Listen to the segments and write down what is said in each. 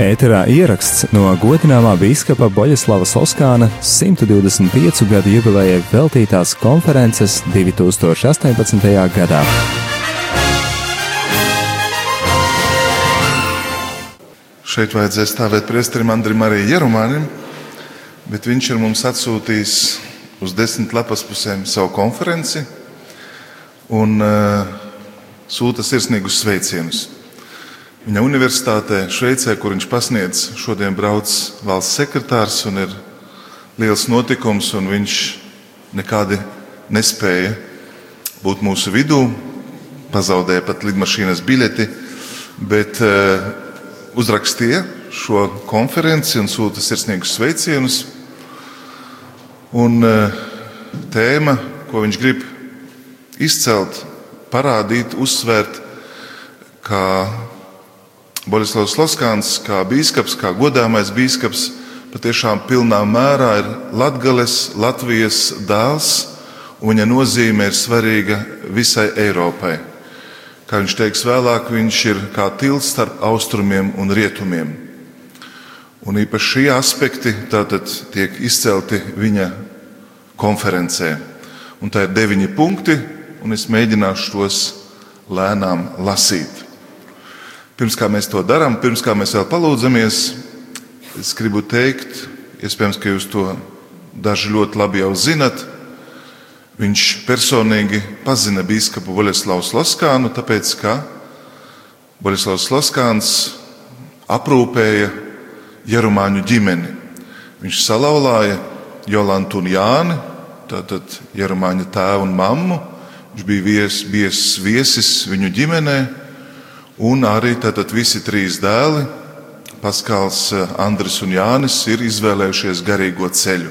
Ēterā ieraksts no godināmā biskupa Boļislava Soskāna 125 gadu jubilejai veltītās konferences 2018. gadā. Šeit vajadzēja stāvēt priesterim Andrim arī Jerumānim, bet viņš ir mums atsūtījis uz desmit lapas pusēm savu konferenci un uh, sūta sirsnīgus sveicienus. Viņa universitātē Šveicē, kur viņš pasniedz, šodien brauc valsts sekretārs un ir liels notikums, un viņš nekādi nespēja būt mūsu vidū, pazaudēja pat lidmašīnas biļeti, bet uh, uzrakstīja šo konferenci un sūta sirsnīgus sveicienus. Un uh, tēma, ko viņš grib izcelt, parādīt, uzsvērt, kā Borislavs Loskāns, kā biskups, kā godāmais biskups, patiešām pilnā mērā ir Latvijas, Latvijas dēls, un viņa nozīme ir svarīga visai Eiropai. Kā viņš teiks vēlāk, viņš ir kā tilts starp austrumiem un rietumiem. Un īpaši šie aspekti tiek izcelti viņa konferencē. Un tā ir deviņi punkti, un es mēģināšu tos lēnām lasīt. Pirms kā mēs to darām, pirms kā mēs vēl palūdzamies, es gribu teikt, iespējams, ka jūs to daži ļoti labi jau zinat. Viņš personīgi pazina biskupu Boleslavu Sloskānu, tāpēc ka Boleslavs Sloskāns aprūpēja Jerumāņu ģimeni. Viņš salauzāja Jolantu un Jāni, tātad Jerumāņa tēvu un mammu. Viņš bija vies, viesis, viesis viņu ģimenei Un arī tātad visi trīs dēli, Paskāls, Andris un Jānis, ir izvēlējušies garīgo ceļu.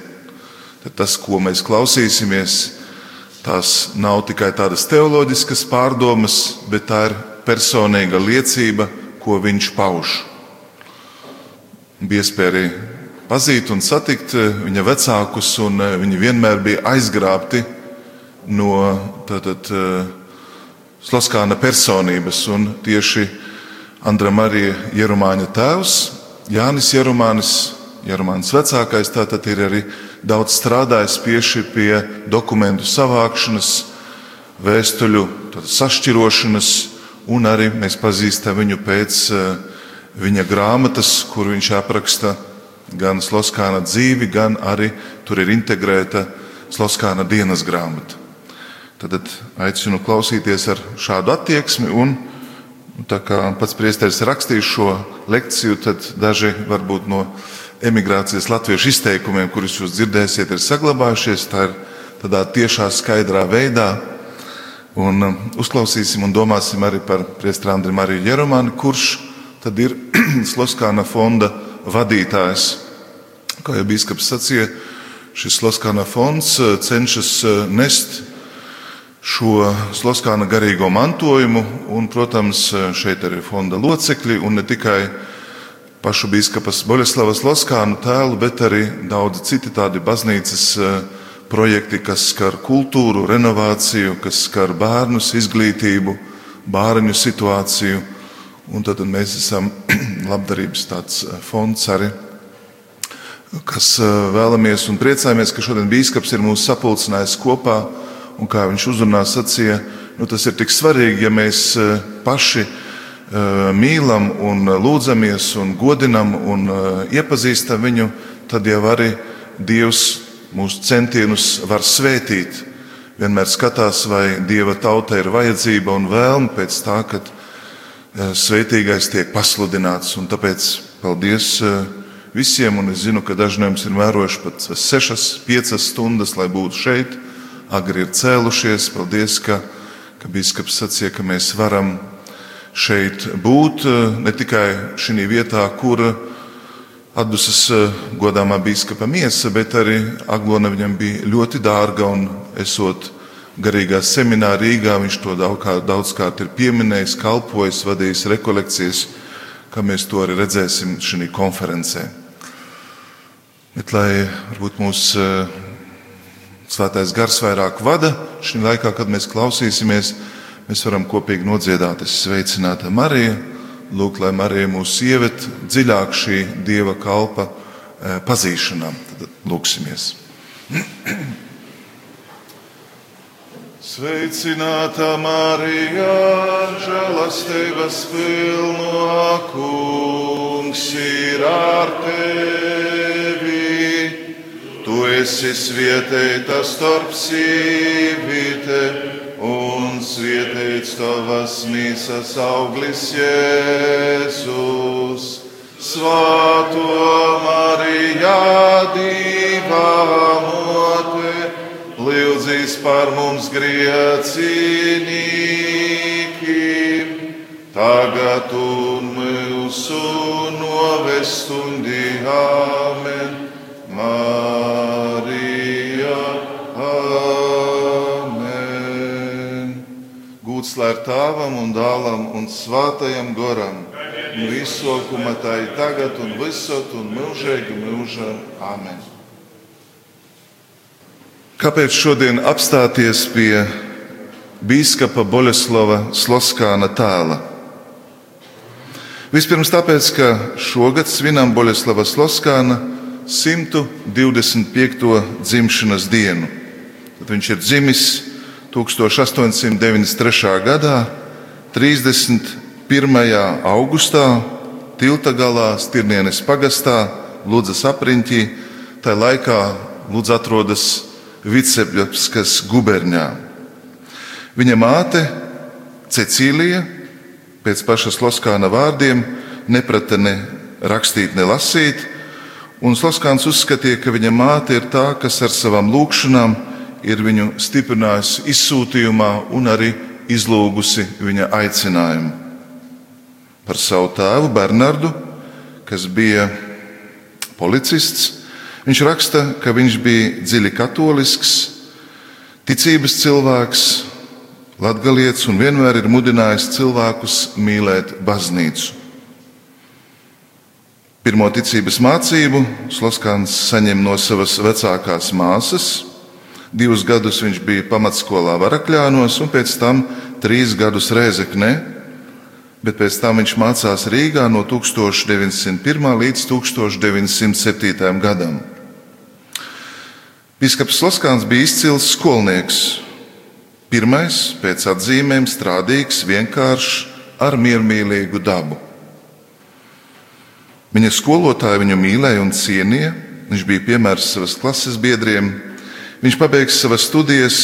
Tad tas, ko mēs klausīsimies, tās nav tikai tādas teoloģiskas pārdomas, bet tā ir personīga liecība, ko viņš pauž. Bija iespēja arī pazīt un satikt viņa vecākus, un viņi vienmēr bija aizgrābti no tātad, Slaskāna personības, un tieši Andra Marija Jerumāņa tēvs, Jānis Jerumānis, Jerumānis vecākais, tātad ir arī daudz strādājis pieši pie dokumentu savākšanas, vēstuļu sašķirošanas, un arī mēs pazīstam viņu pēc eh, viņa grāmatas, kur viņš apraksta gan Slaskāna dzīvi, gan arī tur ir integrēta Slaskāna dienas grāmata. Tad aicinu klausīties ar šādu attieksmi. Un, tā kā pats priesteris rakstīs šo lekciju, tad daži varbūt no emigrācijas latviešu izteikumiem, kurus jūs dzirdēsiet, ir saglabājušies. Tā ir tādā tiešā, skaidrā veidā. Un um, uzklausīsim un domāsim arī par priesteru Andriu Mariju Jeromānu, kurš tad ir Sloskāna fonda vadītājs. Kā jau biskups sacīja, šis Sloskāna fonds uh, cenšas uh, nest šo Sloskāna garīgo mantojumu, un, protams, šeit arī fonda locekļi, un ne tikai pašu biskupas Boļeslavas Loskānu tēlu, bet arī daudzi citi tādi baznīcas eh, projekti, kas skar kultūru, renovāciju, kas skar bērnus, izglītību, bērnu situāciju. Un tad mēs esam labdarības tāds eh, fonds arī, kas eh, vēlamies un priecājamies, ka šodien bīskaps ir mūs sapulcinājis kopā Un kā viņš uzrunā, sacīja, nu, tas ir tik svarīgi, ja mēs e, paši e, mīlam, un lūdzamies, un godinam un iepazīstam viņu, tad jau arī Dievs mūsu centienus var svētīt. Vienmēr skatās, vai Dieva tauta ir vajadzība un vēlme pēc tā, ka svētīgais tiek pasludināts. Un tāpēc paldies visiem, un es zinu, ka daži no jums ir mērojuši pat sešas, piecas stundas, lai būtu šeit agri ir cēlušies. Paldies, ka, ka biskups sacīja, ka mēs varam šeit būt ne tikai šī vietā, kur atdusas godāmā biskupa miesa, bet arī Aglona viņam bija ļoti dārga un esot garīgā seminārā Rīgā. Viņš to daudzkārt ir pieminējis, kalpojis, vadījis rekolekcijas, kā mēs to arī redzēsim šajā konferencē. Bet, lai varbūt mūsu Svētais gars vairāk vada šī laikā, kad mēs klausīsimies, mēs varam kopīgi nodziedāt. Es sveicināta Marija, lūk, lai Marija mūs ieved dziļāk šī dieva kalpa eh, pazīšanā. Tad lūksimies. Sveicināta Marija, žēlastības pilno kungs ir ar tevi. Esi svietēta starp sīvītēm un svētīts tavas mīsas auglis Jēzus. Svāto Marijā divā mote, lūdzīs par mums griecinīkiem, tagad un mūsu novestundi amen. Marija, Ir tāvam un dālam un svātajam goram, nu izsokuma tā ir tagad un visot un mūžīgi mūžam. Amen. Kāpēc šodien apstāties pie bīskapa Boļeslava Sloskāna tēla? Vispirms tāpēc, ka šogad svinam Boļeslava Sloskāna 125. dzimšanas dienu. Tad viņš ir dzimis 1893. gadā, 31. augustā, Tilta galā, Stirnienes pagastā, Ludzas apriņķī. Tā laikā Ludza atrodas Vicebļapskas guberņā. Viņa māte Cecīlija, pēc pašas Loskāna vārdiem, neprata ne rakstīt, ne lasīt, un Sloskāns uzskatīja, ka viņa māte ir tā, kas ar savām lūkšanām ir viņu stiprinājusi izsūtījumā un arī izlūgusi viņa aicinājumu. Par savu tēvu Bernardu, kas bija policists, viņš raksta, ka viņš bija dziļi katolisks, ticības cilvēks, latgalietis un vienmēr ir mudinājis cilvēkus mīlēt baznīcu. Pirmo ticības mācību Sloskāns saņem no savas vecākās māsas, Divus gadus viņš bija pamatskolā Varakļānos, un pēc tam trīs gadus Rēzeknē, bet pēc tam viņš mācās Rīgā no 1901. līdz 1907. gadam. Bīskaps Loskāns bija izcils skolnieks. Pirmais, pēc atzīmēm, strādīgs, vienkāršs, ar miermīlīgu dabu. Viņa skolotāji viņu mīlēja un cienīja. Viņš bija piemērs savas klases biedriem, Viņš pabeigs savas studijas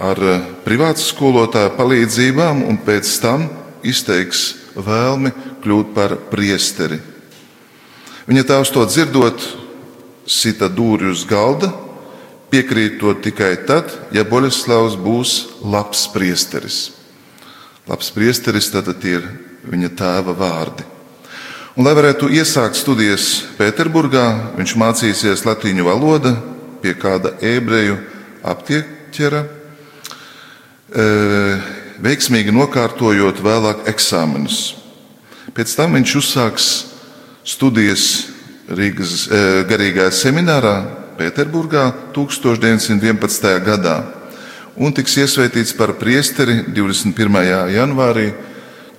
ar eh, privātu skolotāju palīdzībām un pēc tam izteiks vēlmi kļūt par priesteri. Viņa tēvs to dzirdot, sita dūri uz galda, piekrītot tikai tad, ja Boļislavs būs labs priesteris. Labs priesteris tad ir viņa tēva vārdi. Un, lai varētu iesākt studijas Pēterburgā, viņš mācīsies latīņu valodu, pie kāda ebreju aptieķera, e, veiksmīgi nokārtojot vēlāk eksāmenus. Pēc tam viņš uzsāks studijas Rīgas e, garīgajā seminārā Pēterburgā 1911. gadā un tiks iesvētīts par priesteri 21. janvārī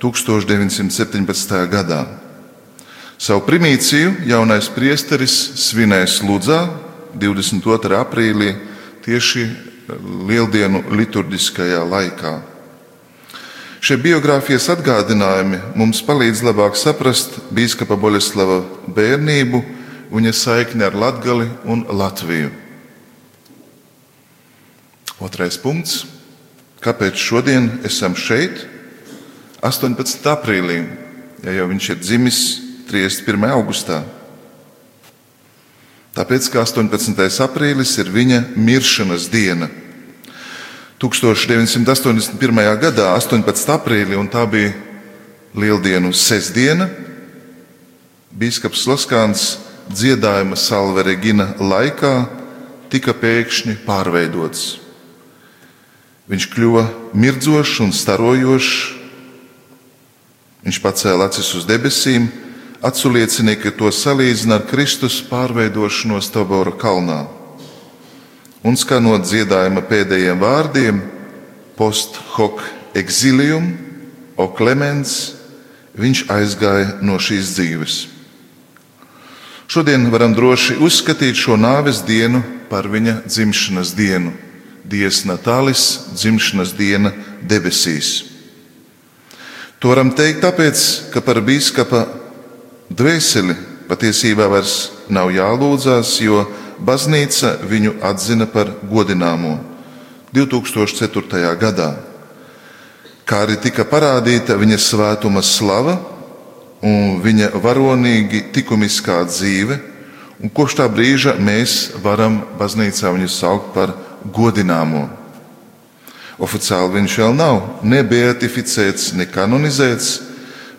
1917. gadā. Savu primīciju jaunais priesteris svinēs Ludzā 22. aprīlī, tieši Lieldienu liturģiskajā laikā. Šie biogrāfijas atgādinājumi mums palīdz labāk saprast biskupa Boļeslava bērnību, viņa saikni ar Latgali un Latviju. Otrais punkts. Kāpēc šodien esam šeit? 18. aprīlī, ja jau viņš ir dzimis 31. augustā. Tāpēc, ka 18. aprīlis ir viņa miršanas diena. 1981. gadā, 18. aprīlī, un tā bija Lieldienu sestdiena, Bīskaps Laskāns dziedājuma Salve Regina laikā tika pēkšņi pārveidots. Viņš kļuva mirdzošs un starojošs. Viņš pacēla acis uz debesīm, atsliecina, ka to salīdzina ar Kristus pārveidošanos Tabora kalnā. Un skanot dziedājuma pēdējiem vārdiem, post hoc exilium, o clemens, viņš aizgāja no šīs dzīves. Šodien varam droši uzskatīt šo nāves dienu par viņa dzimšanas dienu. Dievs Natālis, dzimšanas diena debesīs. To varam teikt tāpēc, ka par biskupa dvēseli patiesībā vairs nav jālūdzās, jo baznīca viņu atzina par godināmo 2004. gadā. Kā arī tika parādīta viņa svētuma slava un viņa varonīgi likumiskā dzīve, un kopš tā brīža mēs varam baznīcā viņu saukt par godināmo. Oficiāli viņš vēl nav ne beatificēts, ne kanonizēts,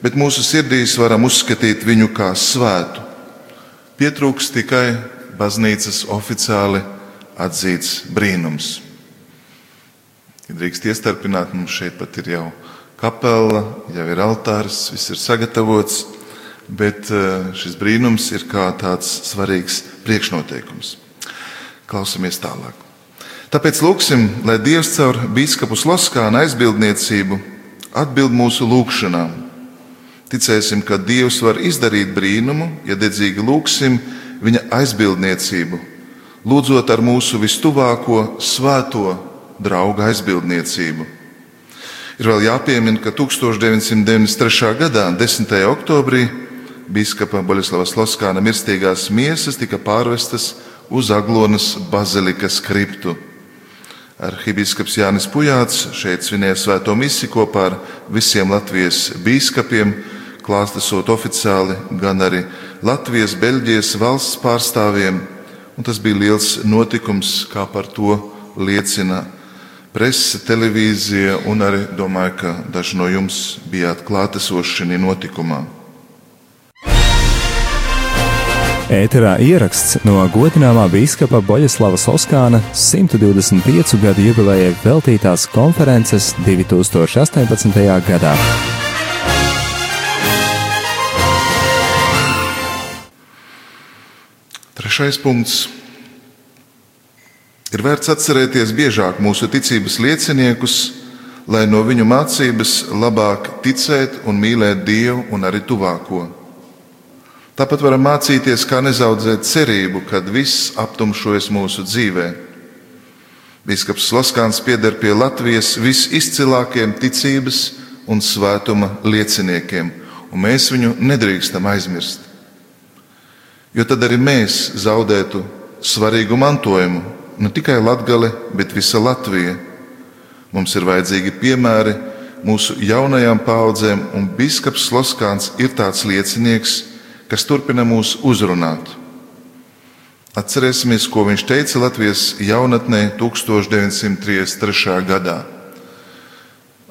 bet mūsu sirdīs varam uzskatīt viņu kā svētu. Pietrūks tikai baznīcas oficiāli atzīts brīnums. Ja drīkst iestarpināt, mums šeit pat ir jau kapela, jau ir altārs, viss ir sagatavots, bet eh, šis brīnums ir kā tāds svarīgs priekšnoteikums. Klausamies tālāk. Tāpēc lūgsim, lai Dievs caur biskupu Sloskāna aizbildniecību atbild mūsu lūgšanām. Ticēsim, ka Dievs var izdarīt brīnumu, ja dedzīgi lūgsim viņa aizbildniecību, lūdzot ar mūsu vistuvāko svēto draugu aizbildniecību. Ir vēl jāpiemina, ka 1993. gadā, 10. oktobrī, biskupa Boļislava Sloskāna mirstīgās miesas tika pārvestas uz Aglonas bazilikas kriptu. Arhibīskaps Jānis Pujāts šeit svinēja svēto misiju kopā ar visiem Latvijas biskupiem, klāstesot oficiāli, gan arī Latvijas, Beļģijas valsts pārstāvjiem. Un tas bija liels notikums, kā par to liecina presse, televīzija, un arī domāju, ka daži no jums bijāt klātesoši šajā notikumā. Ēterā ieraksts no godināmā biskupa Boļislava Soskāna 125 gadu jubilejai veltītās konferences 2018. gadā. Trešais punkts Ir vērts atcerēties biežāk mūsu ticības lieciniekus, lai no viņu mācības labāk ticēt un mīlēt Dievu un arī tuvāko. Tāpat varam mācīties, kā nezaudzēt cerību, kad viss aptumšojas mūsu dzīvē. Bīskaps Slaskāns pieder pie Latvijas visizcilākajiem ticības un svētuma lieciniekiem, un mēs viņu nedrīkstam aizmirst. Jo tad arī mēs zaudētu svarīgu mantojumu, ne tikai Latvija, bet visa Latvija. Mums ir vajadzīgi piemēri mūsu jaunajām paudzēm, un Biskups Loskāns ir tāds liecinieks, kas turpina mūs uzrunāt. Atcerēsimies, ko viņš teica Latvijas jaunatnē 1933. gadā.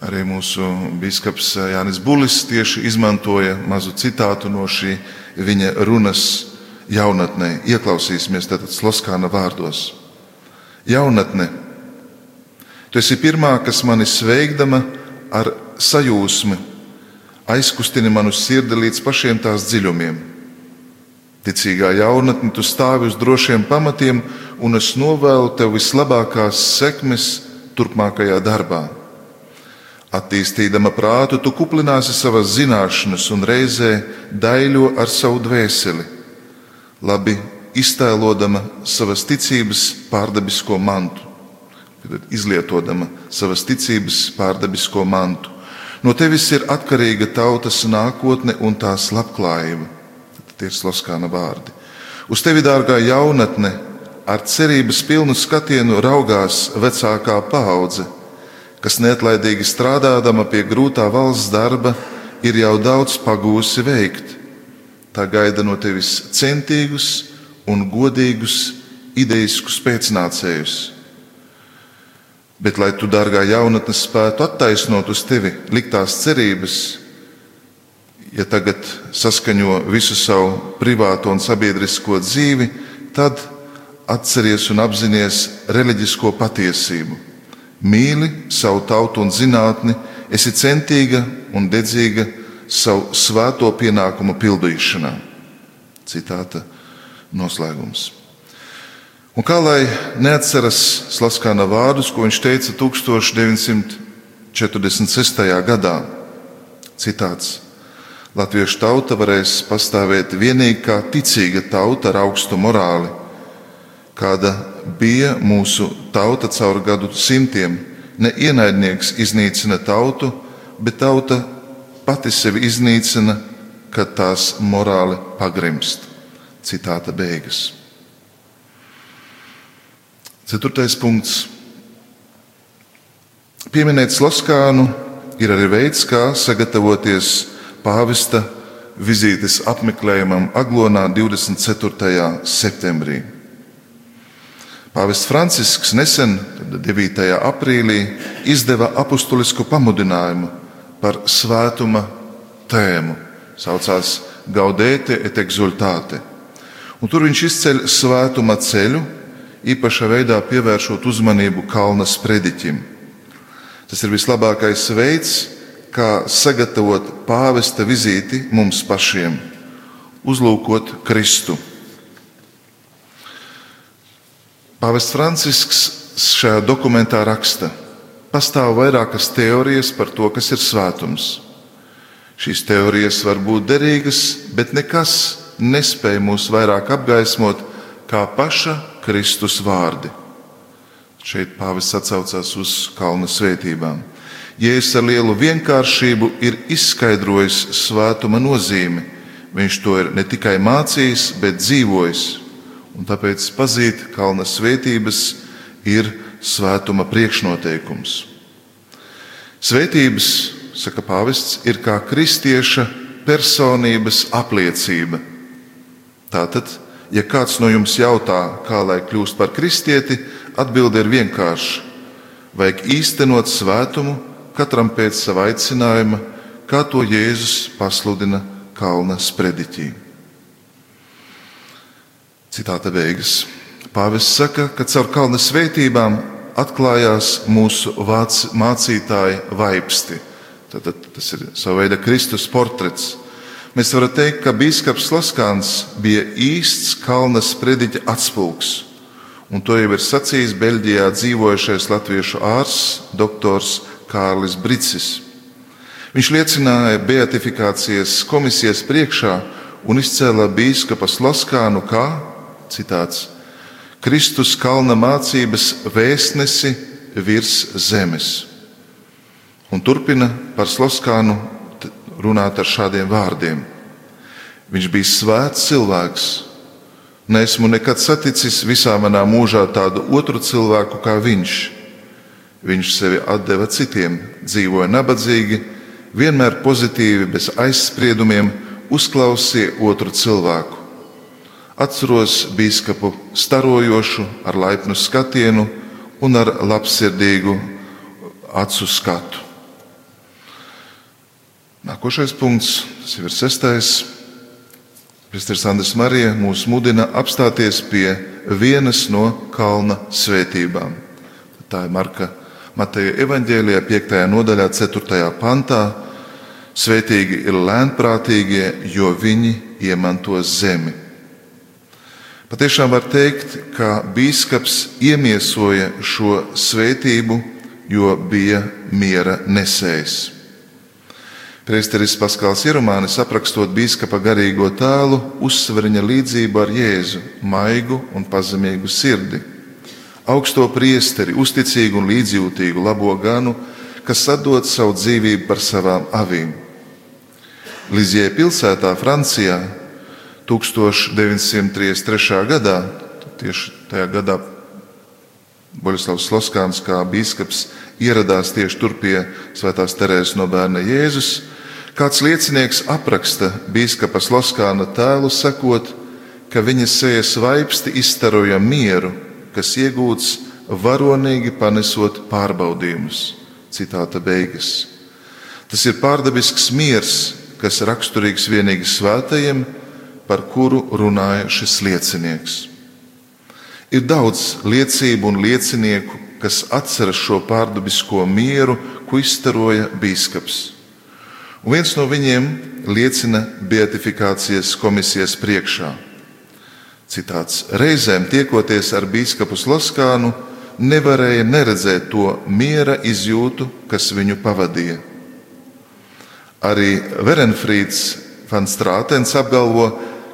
Arī mūsu biskups Jānis Bulis tieši izmantoja mazu citātu no šī viņa runas jaunatnē. Ieklausīsimies tātad Sloskāna vārdos jaunatne. Tu esi pirmā, kas mani sveikdama ar sajūsmu, aizkustina manu sirdi līdz pašiem tās dziļumiem. Ticīgā jaunatne, tu stāvi uz drošiem pamatiem, un es novēlu tev vislabākās sekmes turpmākajā darbā. Attīstīdama prātu, tu kuplināsi savas zināšanas un reizē daļo ar savu dvēseli. Labi iztēlodama savas ticības pārdabisko mantu, izlietojama savas ticības pārdabisko mantu. No tevis ir atkarīga tautas nākotne un tās labklājība. Tie ir Sloskāna vārdi. Uz tevi, dārgā jaunatne, ar cerības pilnu skatienu raugās vecākā paudze, kas neatlaidīgi strādādama pie grūtā valsts darba, ir jau daudz pagūsi veikt. Tā gaida no tevis centīgus, un godīgus, ideiskus pēcnācējus. Bet, lai tu, dārgā jaunatne, spētu attaisnot uz tevi liktās cerības, ja tagad saskaņo visu savu privāto un sabiedrisko dzīvi, tad atceries un apzināties reliģisko patiesību. Mīli savu tautu un zinātni, esi centīga un dedzīga savu svēto pienākumu pildīšanā. Citāta noslēgums. Un kā lai neatceras Slaskāna vārdus, ko viņš teica 1946. gadā? Citāts: Latviešu tauta varēs pastāvēt vienīgi kā ticīga tauta ar augstu morāli, kāda bija mūsu tauta cauri gadu simtiem. Ne ienaidnieks iznīcina tautu, bet tauta pati sevi iznīcina, kad tās morāli pagrimst. Citāta beigas. Ceturtais punkts. Pieminēt Sloskānu ir arī veids, kā sagatavoties pāvesta vizītes apmeklējumam Aglonā 24. septembrī. Pāvests Francisks nesen, 9. aprīlī, izdeva apustulisku pamudinājumu par svētuma tēmu. Saucās Gaudēte et exultāte. Un tur viņš izceļ svētuma ceļu, īpašā veidā pievēršot uzmanību kalna sprediķim. Tas ir vislabākais veids, kā sagatavot pāvesta vizīti mums pašiem, uzlūkot Kristu. Pāvests Francisks šajā dokumentā raksta, ka pastāv vairākas teorijas par to, kas ir svētums. Šīs teorijas var būt derīgas, bet nekas nespēja mūs vairāk apgaismot kā paša Kristus vārdi. Šeit pāvis atsaucās uz kalna svētībām. Jēzus ar lielu vienkāršību ir izskaidrojis svētuma nozīmi. Viņš to ir ne tikai mācījis, bet dzīvojis. Un tāpēc pazīt kalna svētības ir svētuma priekšnoteikums. Svētības, saka pāvests, ir kā kristieša personības apliecība. Tātad, ja kāds no jums jautā, kā lai kļūst par kristieti, atbilde ir vienkārša. Vajag īstenot svētumu katram pēc sava aicinājuma, kā to Jēzus pasludina kalna sprediķī. Citāta beigas. Pāvests saka, ka caur kalna svētībām atklājās mūsu vāc, mācītāja vaipsti. Tad, tas ir sava veida Kristus portrets. Mēs varam teikt, ka biskups Laskāns bija īsts kalna sprediķa atspulgs. Un to jau ir sacījis Beļģijā dzīvojušais latviešu ārsts, doktors Kārlis Bricis. Viņš liecināja beatifikācijas komisijas priekšā un izcēla biskupa Slaskānu kā, citāts, Kristus kalna mācības vēstnesi virs zemes. Un turpina par Slaskānu runāt ar šādiem vārdiem. Viņš bija svēts cilvēks. Nesmu nekad saticis visā manā mūžā tādu otru cilvēku kā viņš Viņš sevi deva citiem, dzīvoja nabadzīgi, vienmēr pozitīvi, bez aizspriedumiem, uzklausīja otru cilvēku. Atceros biskupu starojošu, ar laipnu skatienu un ar labsirdīgu acu skatu. Nākošais punkts, tas ir sestais. Pēters Andris Marija mūs mudina apstāties pie vienas no kalna svētībām. Tā ir Marka Mateja evaņģēlijā, 5. nodaļā, 4. pantā. Svētīgi ir lēnprātīgie, jo viņi iemantos zemi. Patiešām var teikt, ka biskups iemiesoja šo svētību, jo bija miera nesējs. Priesteris Paskāls Ierumānis aprakstot biskupa garīgo tēlu, uzsver viņa līdzību ar Jēzu, maigu un pazemīgu sirdi augsto priesteri, uzticīgu un līdzjūtīgu labo ganu, kas atdod savu dzīvību par savām avīm. Lizie pilsētā, Francijā, 1933. gadā, tieši tajā gadā Boļislavs Loskāns kā biskups ieradās tieši tur pie Svētās Terēzes no bērna Jēzus. Kāds liecinieks apraksta biskupa Loskāna tēlu, sakot, ka viņa sejas vaipsti izstaroja mieru kas iegūts varonīgi panesot pārbaudījumus. Citāta beigas. Tas ir pārdabisks miers, kas raksturīgs vienīgi svētajiem, par kuru runāja šis liecinieks. Ir daudz liecību un liecinieku, kas atceras šo pārdabisko mieru, ko izstaroja biskups. Un viens no viņiem liecina beatifikācijas komisijas priekšā. Citāts reizēm tiekoties ar biskupu Slaskānu, nevarēja neredzēt to miera izjūtu, kas viņu pavadīja. Arī Verenfrīds Fans Strātens apgalvo,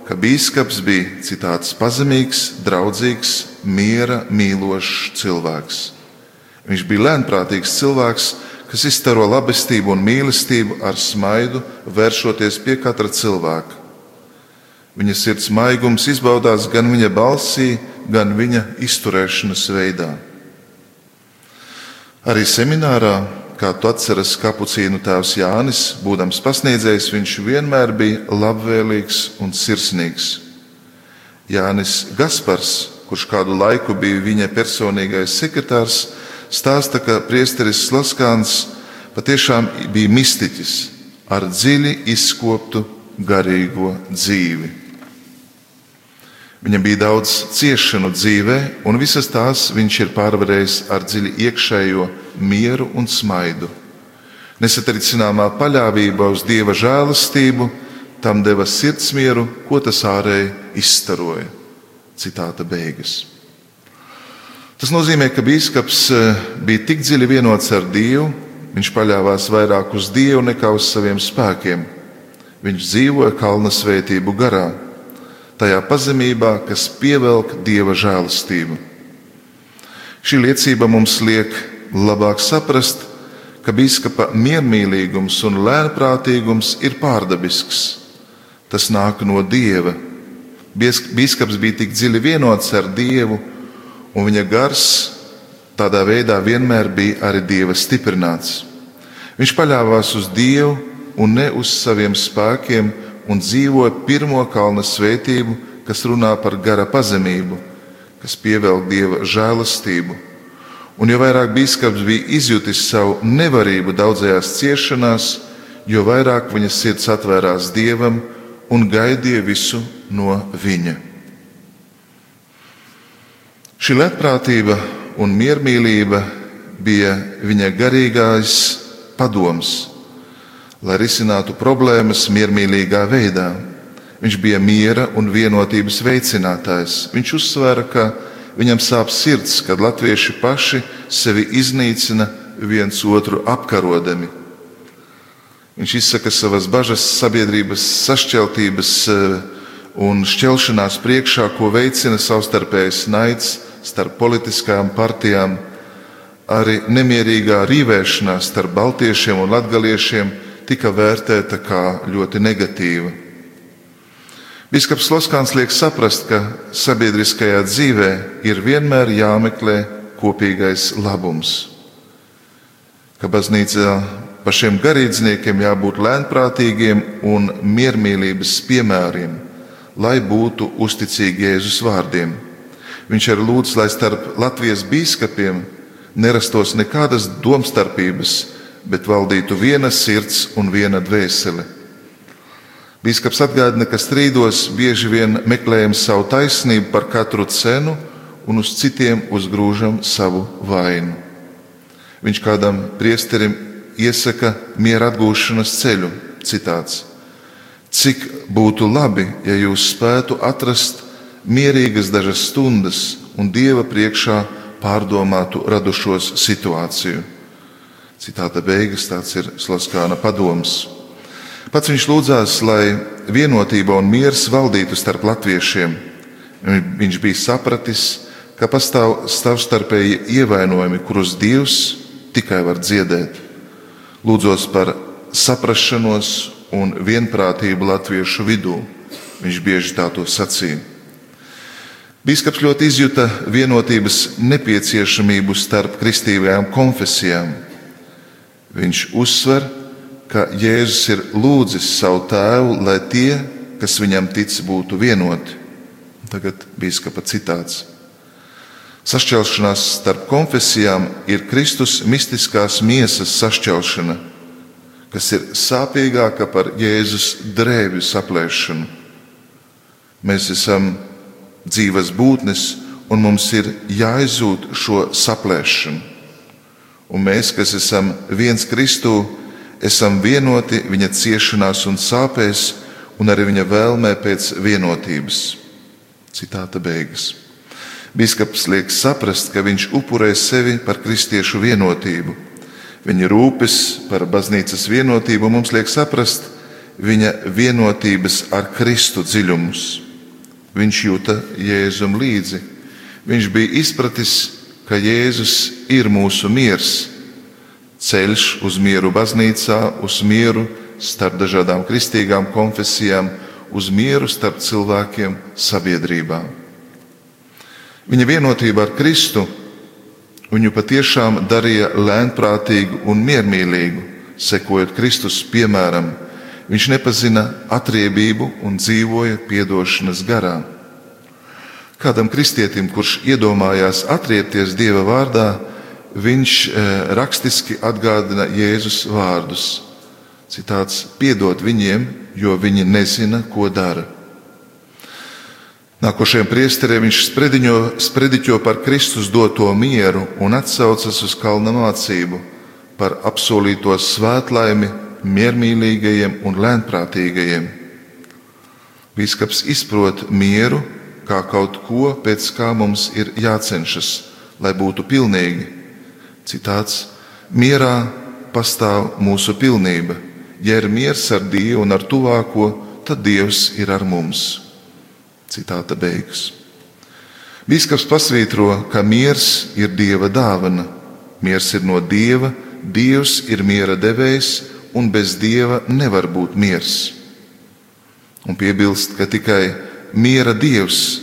ka bīskaps bija citāts pazemīgs, draudzīgs, miera mīlošs cilvēks. Viņš bija lēnprātīgs cilvēks, kas izstaro labestību un mīlestību ar smaidu, vēršoties pie katra cilvēka. Viņa sirds maigums izbaudās gan viņa balsī, gan viņa izturēšanas veidā. Arī seminārā, kā tu atceries, kapucīnu tēvs Jānis, būdams pasniedzējs, viņš vienmēr bija labvēlīgs un sirsnīgs. Jānis Gaspars, kurš kādu laiku bija viņa personīgais sekretārs, stāsta, ka priesteris Slaskāns patiešām bija mistiķis ar dziļi izkoptu garīgo dzīvi. Viņam bija daudz ciešanu dzīvē, un visas tās viņš ir pārvarējis ar dziļi iekšējo mieru un smaidu. Nesatricināmā paļāvība uz dieva žēlastību tam deva sirdsmieru, ko tas ārēji izstaroja. Citāta beigas. Tas nozīmē, ka biskups eh, bija tik dziļi vienots ar Dievu, viņš paļāvās vairāk uz Dievu nekā uz saviem spēkiem. Viņš dzīvoja kalna svētību garā tajā pazemībā, kas pievelk dieva žēlastību. Šī liecība mums liek labāk saprast, ka biskupa miermīlīgums un lēnprātīgums ir pārdabisks. Tas nāk no dieva. Biskups bija tik dziļi vienots ar dievu, un viņa gars tādā veidā vienmēr bija arī dieva stiprināts. Viņš paļāvās uz dievu un ne uz saviem spēkiem un dzīvoja pirmo kalna svētību, kas runā par gara pazemību, kas pievelk dieva žēlastību. Un jo vairāk biskups bija izjutis savu nevarību daudzajās ciešanās, jo vairāk viņa sirds atvērās dievam un gaidīja visu no viņa. Šī letprātība un miermīlība bija viņa garīgais padoms, lai risinātu problēmas miermīlīgā veidā. Viņš bija miera un vienotības veicinātājs. Viņš uzsvēra, ka viņam sāp sirds, kad latvieši paši sevi iznīcina viens otru apkarodami. Viņš izsaka savas bažas sabiedrības sašķeltības eh, un šķelšanās priekšā, ko veicina savstarpējs naids starp politiskām partijām, arī nemierīgā rīvēšanās starp baltiešiem un latgaliešiem tika vērtēta kā ļoti negatīva. Biskaps Loskāns liek saprast, ka sabiedriskajā dzīvē ir vienmēr jāmeklē kopīgais labums, ka baznīcā pašiem garīdzniekiem jābūt lēnprātīgiem un miermīlības piemēriem, lai būtu uzticīgi Jēzus vārdiem. Viņš arī lūdz, lai starp Latvijas biskupiem nerastos nekādas domstarpības, bet valdītu viena sirds un viena dvēsele. Bīskaps atgādina, ka strīdos bieži vien meklējam savu taisnību par katru cenu un uz citiem uzgrūžam savu vainu. Viņš kādam priesterim iesaka miera atgūšanas ceļu. Citāts. Cik būtu labi, ja jūs spētu atrast mierīgas dažas stundas un Dieva priekšā pārdomātu radušos situāciju. Citāta beigas tāds ir Slaskāna padoms. Pats viņš lūdzās, lai vienotība un miers valdītu starp latviešiem. Viņš bija sapratis, ka pastāv savstarpēji ievainojumi, kurus Dievs tikai var dziedēt. Lūdzos par saprašanos un vienprātību latviešu vidū. Viņš bieži tā to sacīja. Bīskaps ļoti izjuta vienotības nepieciešamību starp kristīgajām konfesijām. Viņš uzsver, ka Jēzus ir lūdzis savu tēvu, lai tie, kas viņam tic, būtu vienoti. Tagad biskupa citāts. Sašķelšanās starp konfesijām ir Kristus mistiskās miesas sašķelšana, kas ir sāpīgāka par Jēzus drēbju saplēšanu. Mēs esam dzīves būtnes, un mums ir jāizzūd šo saplēšanu un mēs, kas esam viens Kristū, esam vienoti viņa ciešanās un sāpēs, un arī viņa vēlmē pēc vienotības. Citāta beigas. Bīskaps liek saprast, ka viņš upurē sevi par kristiešu vienotību. Viņa rūpes par baznīcas vienotību mums liek saprast, viņa vienotības ar Kristu dziļumus. Viņš jūta Jēzum līdzi. Viņš bija izpratis, ka Jēzus ir mūsu miers, ceļš uz mieru baznīcā, uz mieru starp dažādām kristīgām konfesijām, uz mieru starp cilvēkiem sabiedrībā. Viņa vienotība ar Kristu viņu patiešām darīja lēnprātīgu un miermīlīgu, sekojot Kristus piemēram. Viņš nepazina atriebību un dzīvoja piedošanas garā. Kādam kristietim, kurš iedomājās atriepties Dieva vārdā, viņš eh, rakstiski atgādina Jēzus vārdus. Citāts: Piedod viņiem, jo viņi nezina, ko dara. Nākošajam priesteriem viņš sprediņo, sprediķo par Kristus doto mieru un atsaucas uz kalna mācību par apsolīto svētlaimi miermīlīgajiem un lēnprātīgajiem. Bīskaps izprot mieru kā kaut ko, pēc kā mums ir jācenšas, lai būtu pilnīgi. Citāts: Mierā pastāv mūsu pilnība. Ja ir miers ar Dievu un ar tuvāko, tad Dievs ir ar mums. Citāta beigas. Bīskaps pasvītro, ka miers ir dieva dāvana. Miers ir no dieva, dievs ir miera devējs, un bez dieva nevar būt miers. Un piebilst, ka tikai miera dievs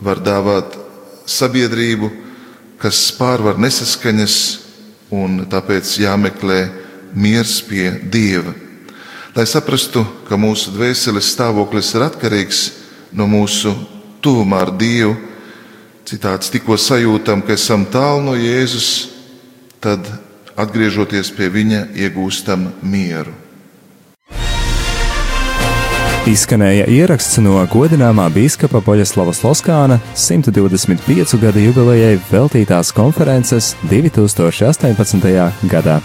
var dāvāt sabiedrību, kas pārvar nesaskaņas, un tāpēc jāmeklē miers pie dieva. Lai saprastu, ka mūsu dvēseles stāvoklis ir atkarīgs no mūsu tuvumā ar Dievu. Citāts tikko sajūtam, ka esam tālu no Jēzus, tad atgriežoties pie Viņa, iegūstam mieru. Izskanēja ieraksts no godināmā biskupa Poļaslava Sloskāna 125 gadu jubilejai veltītās konferences 2018. gadā.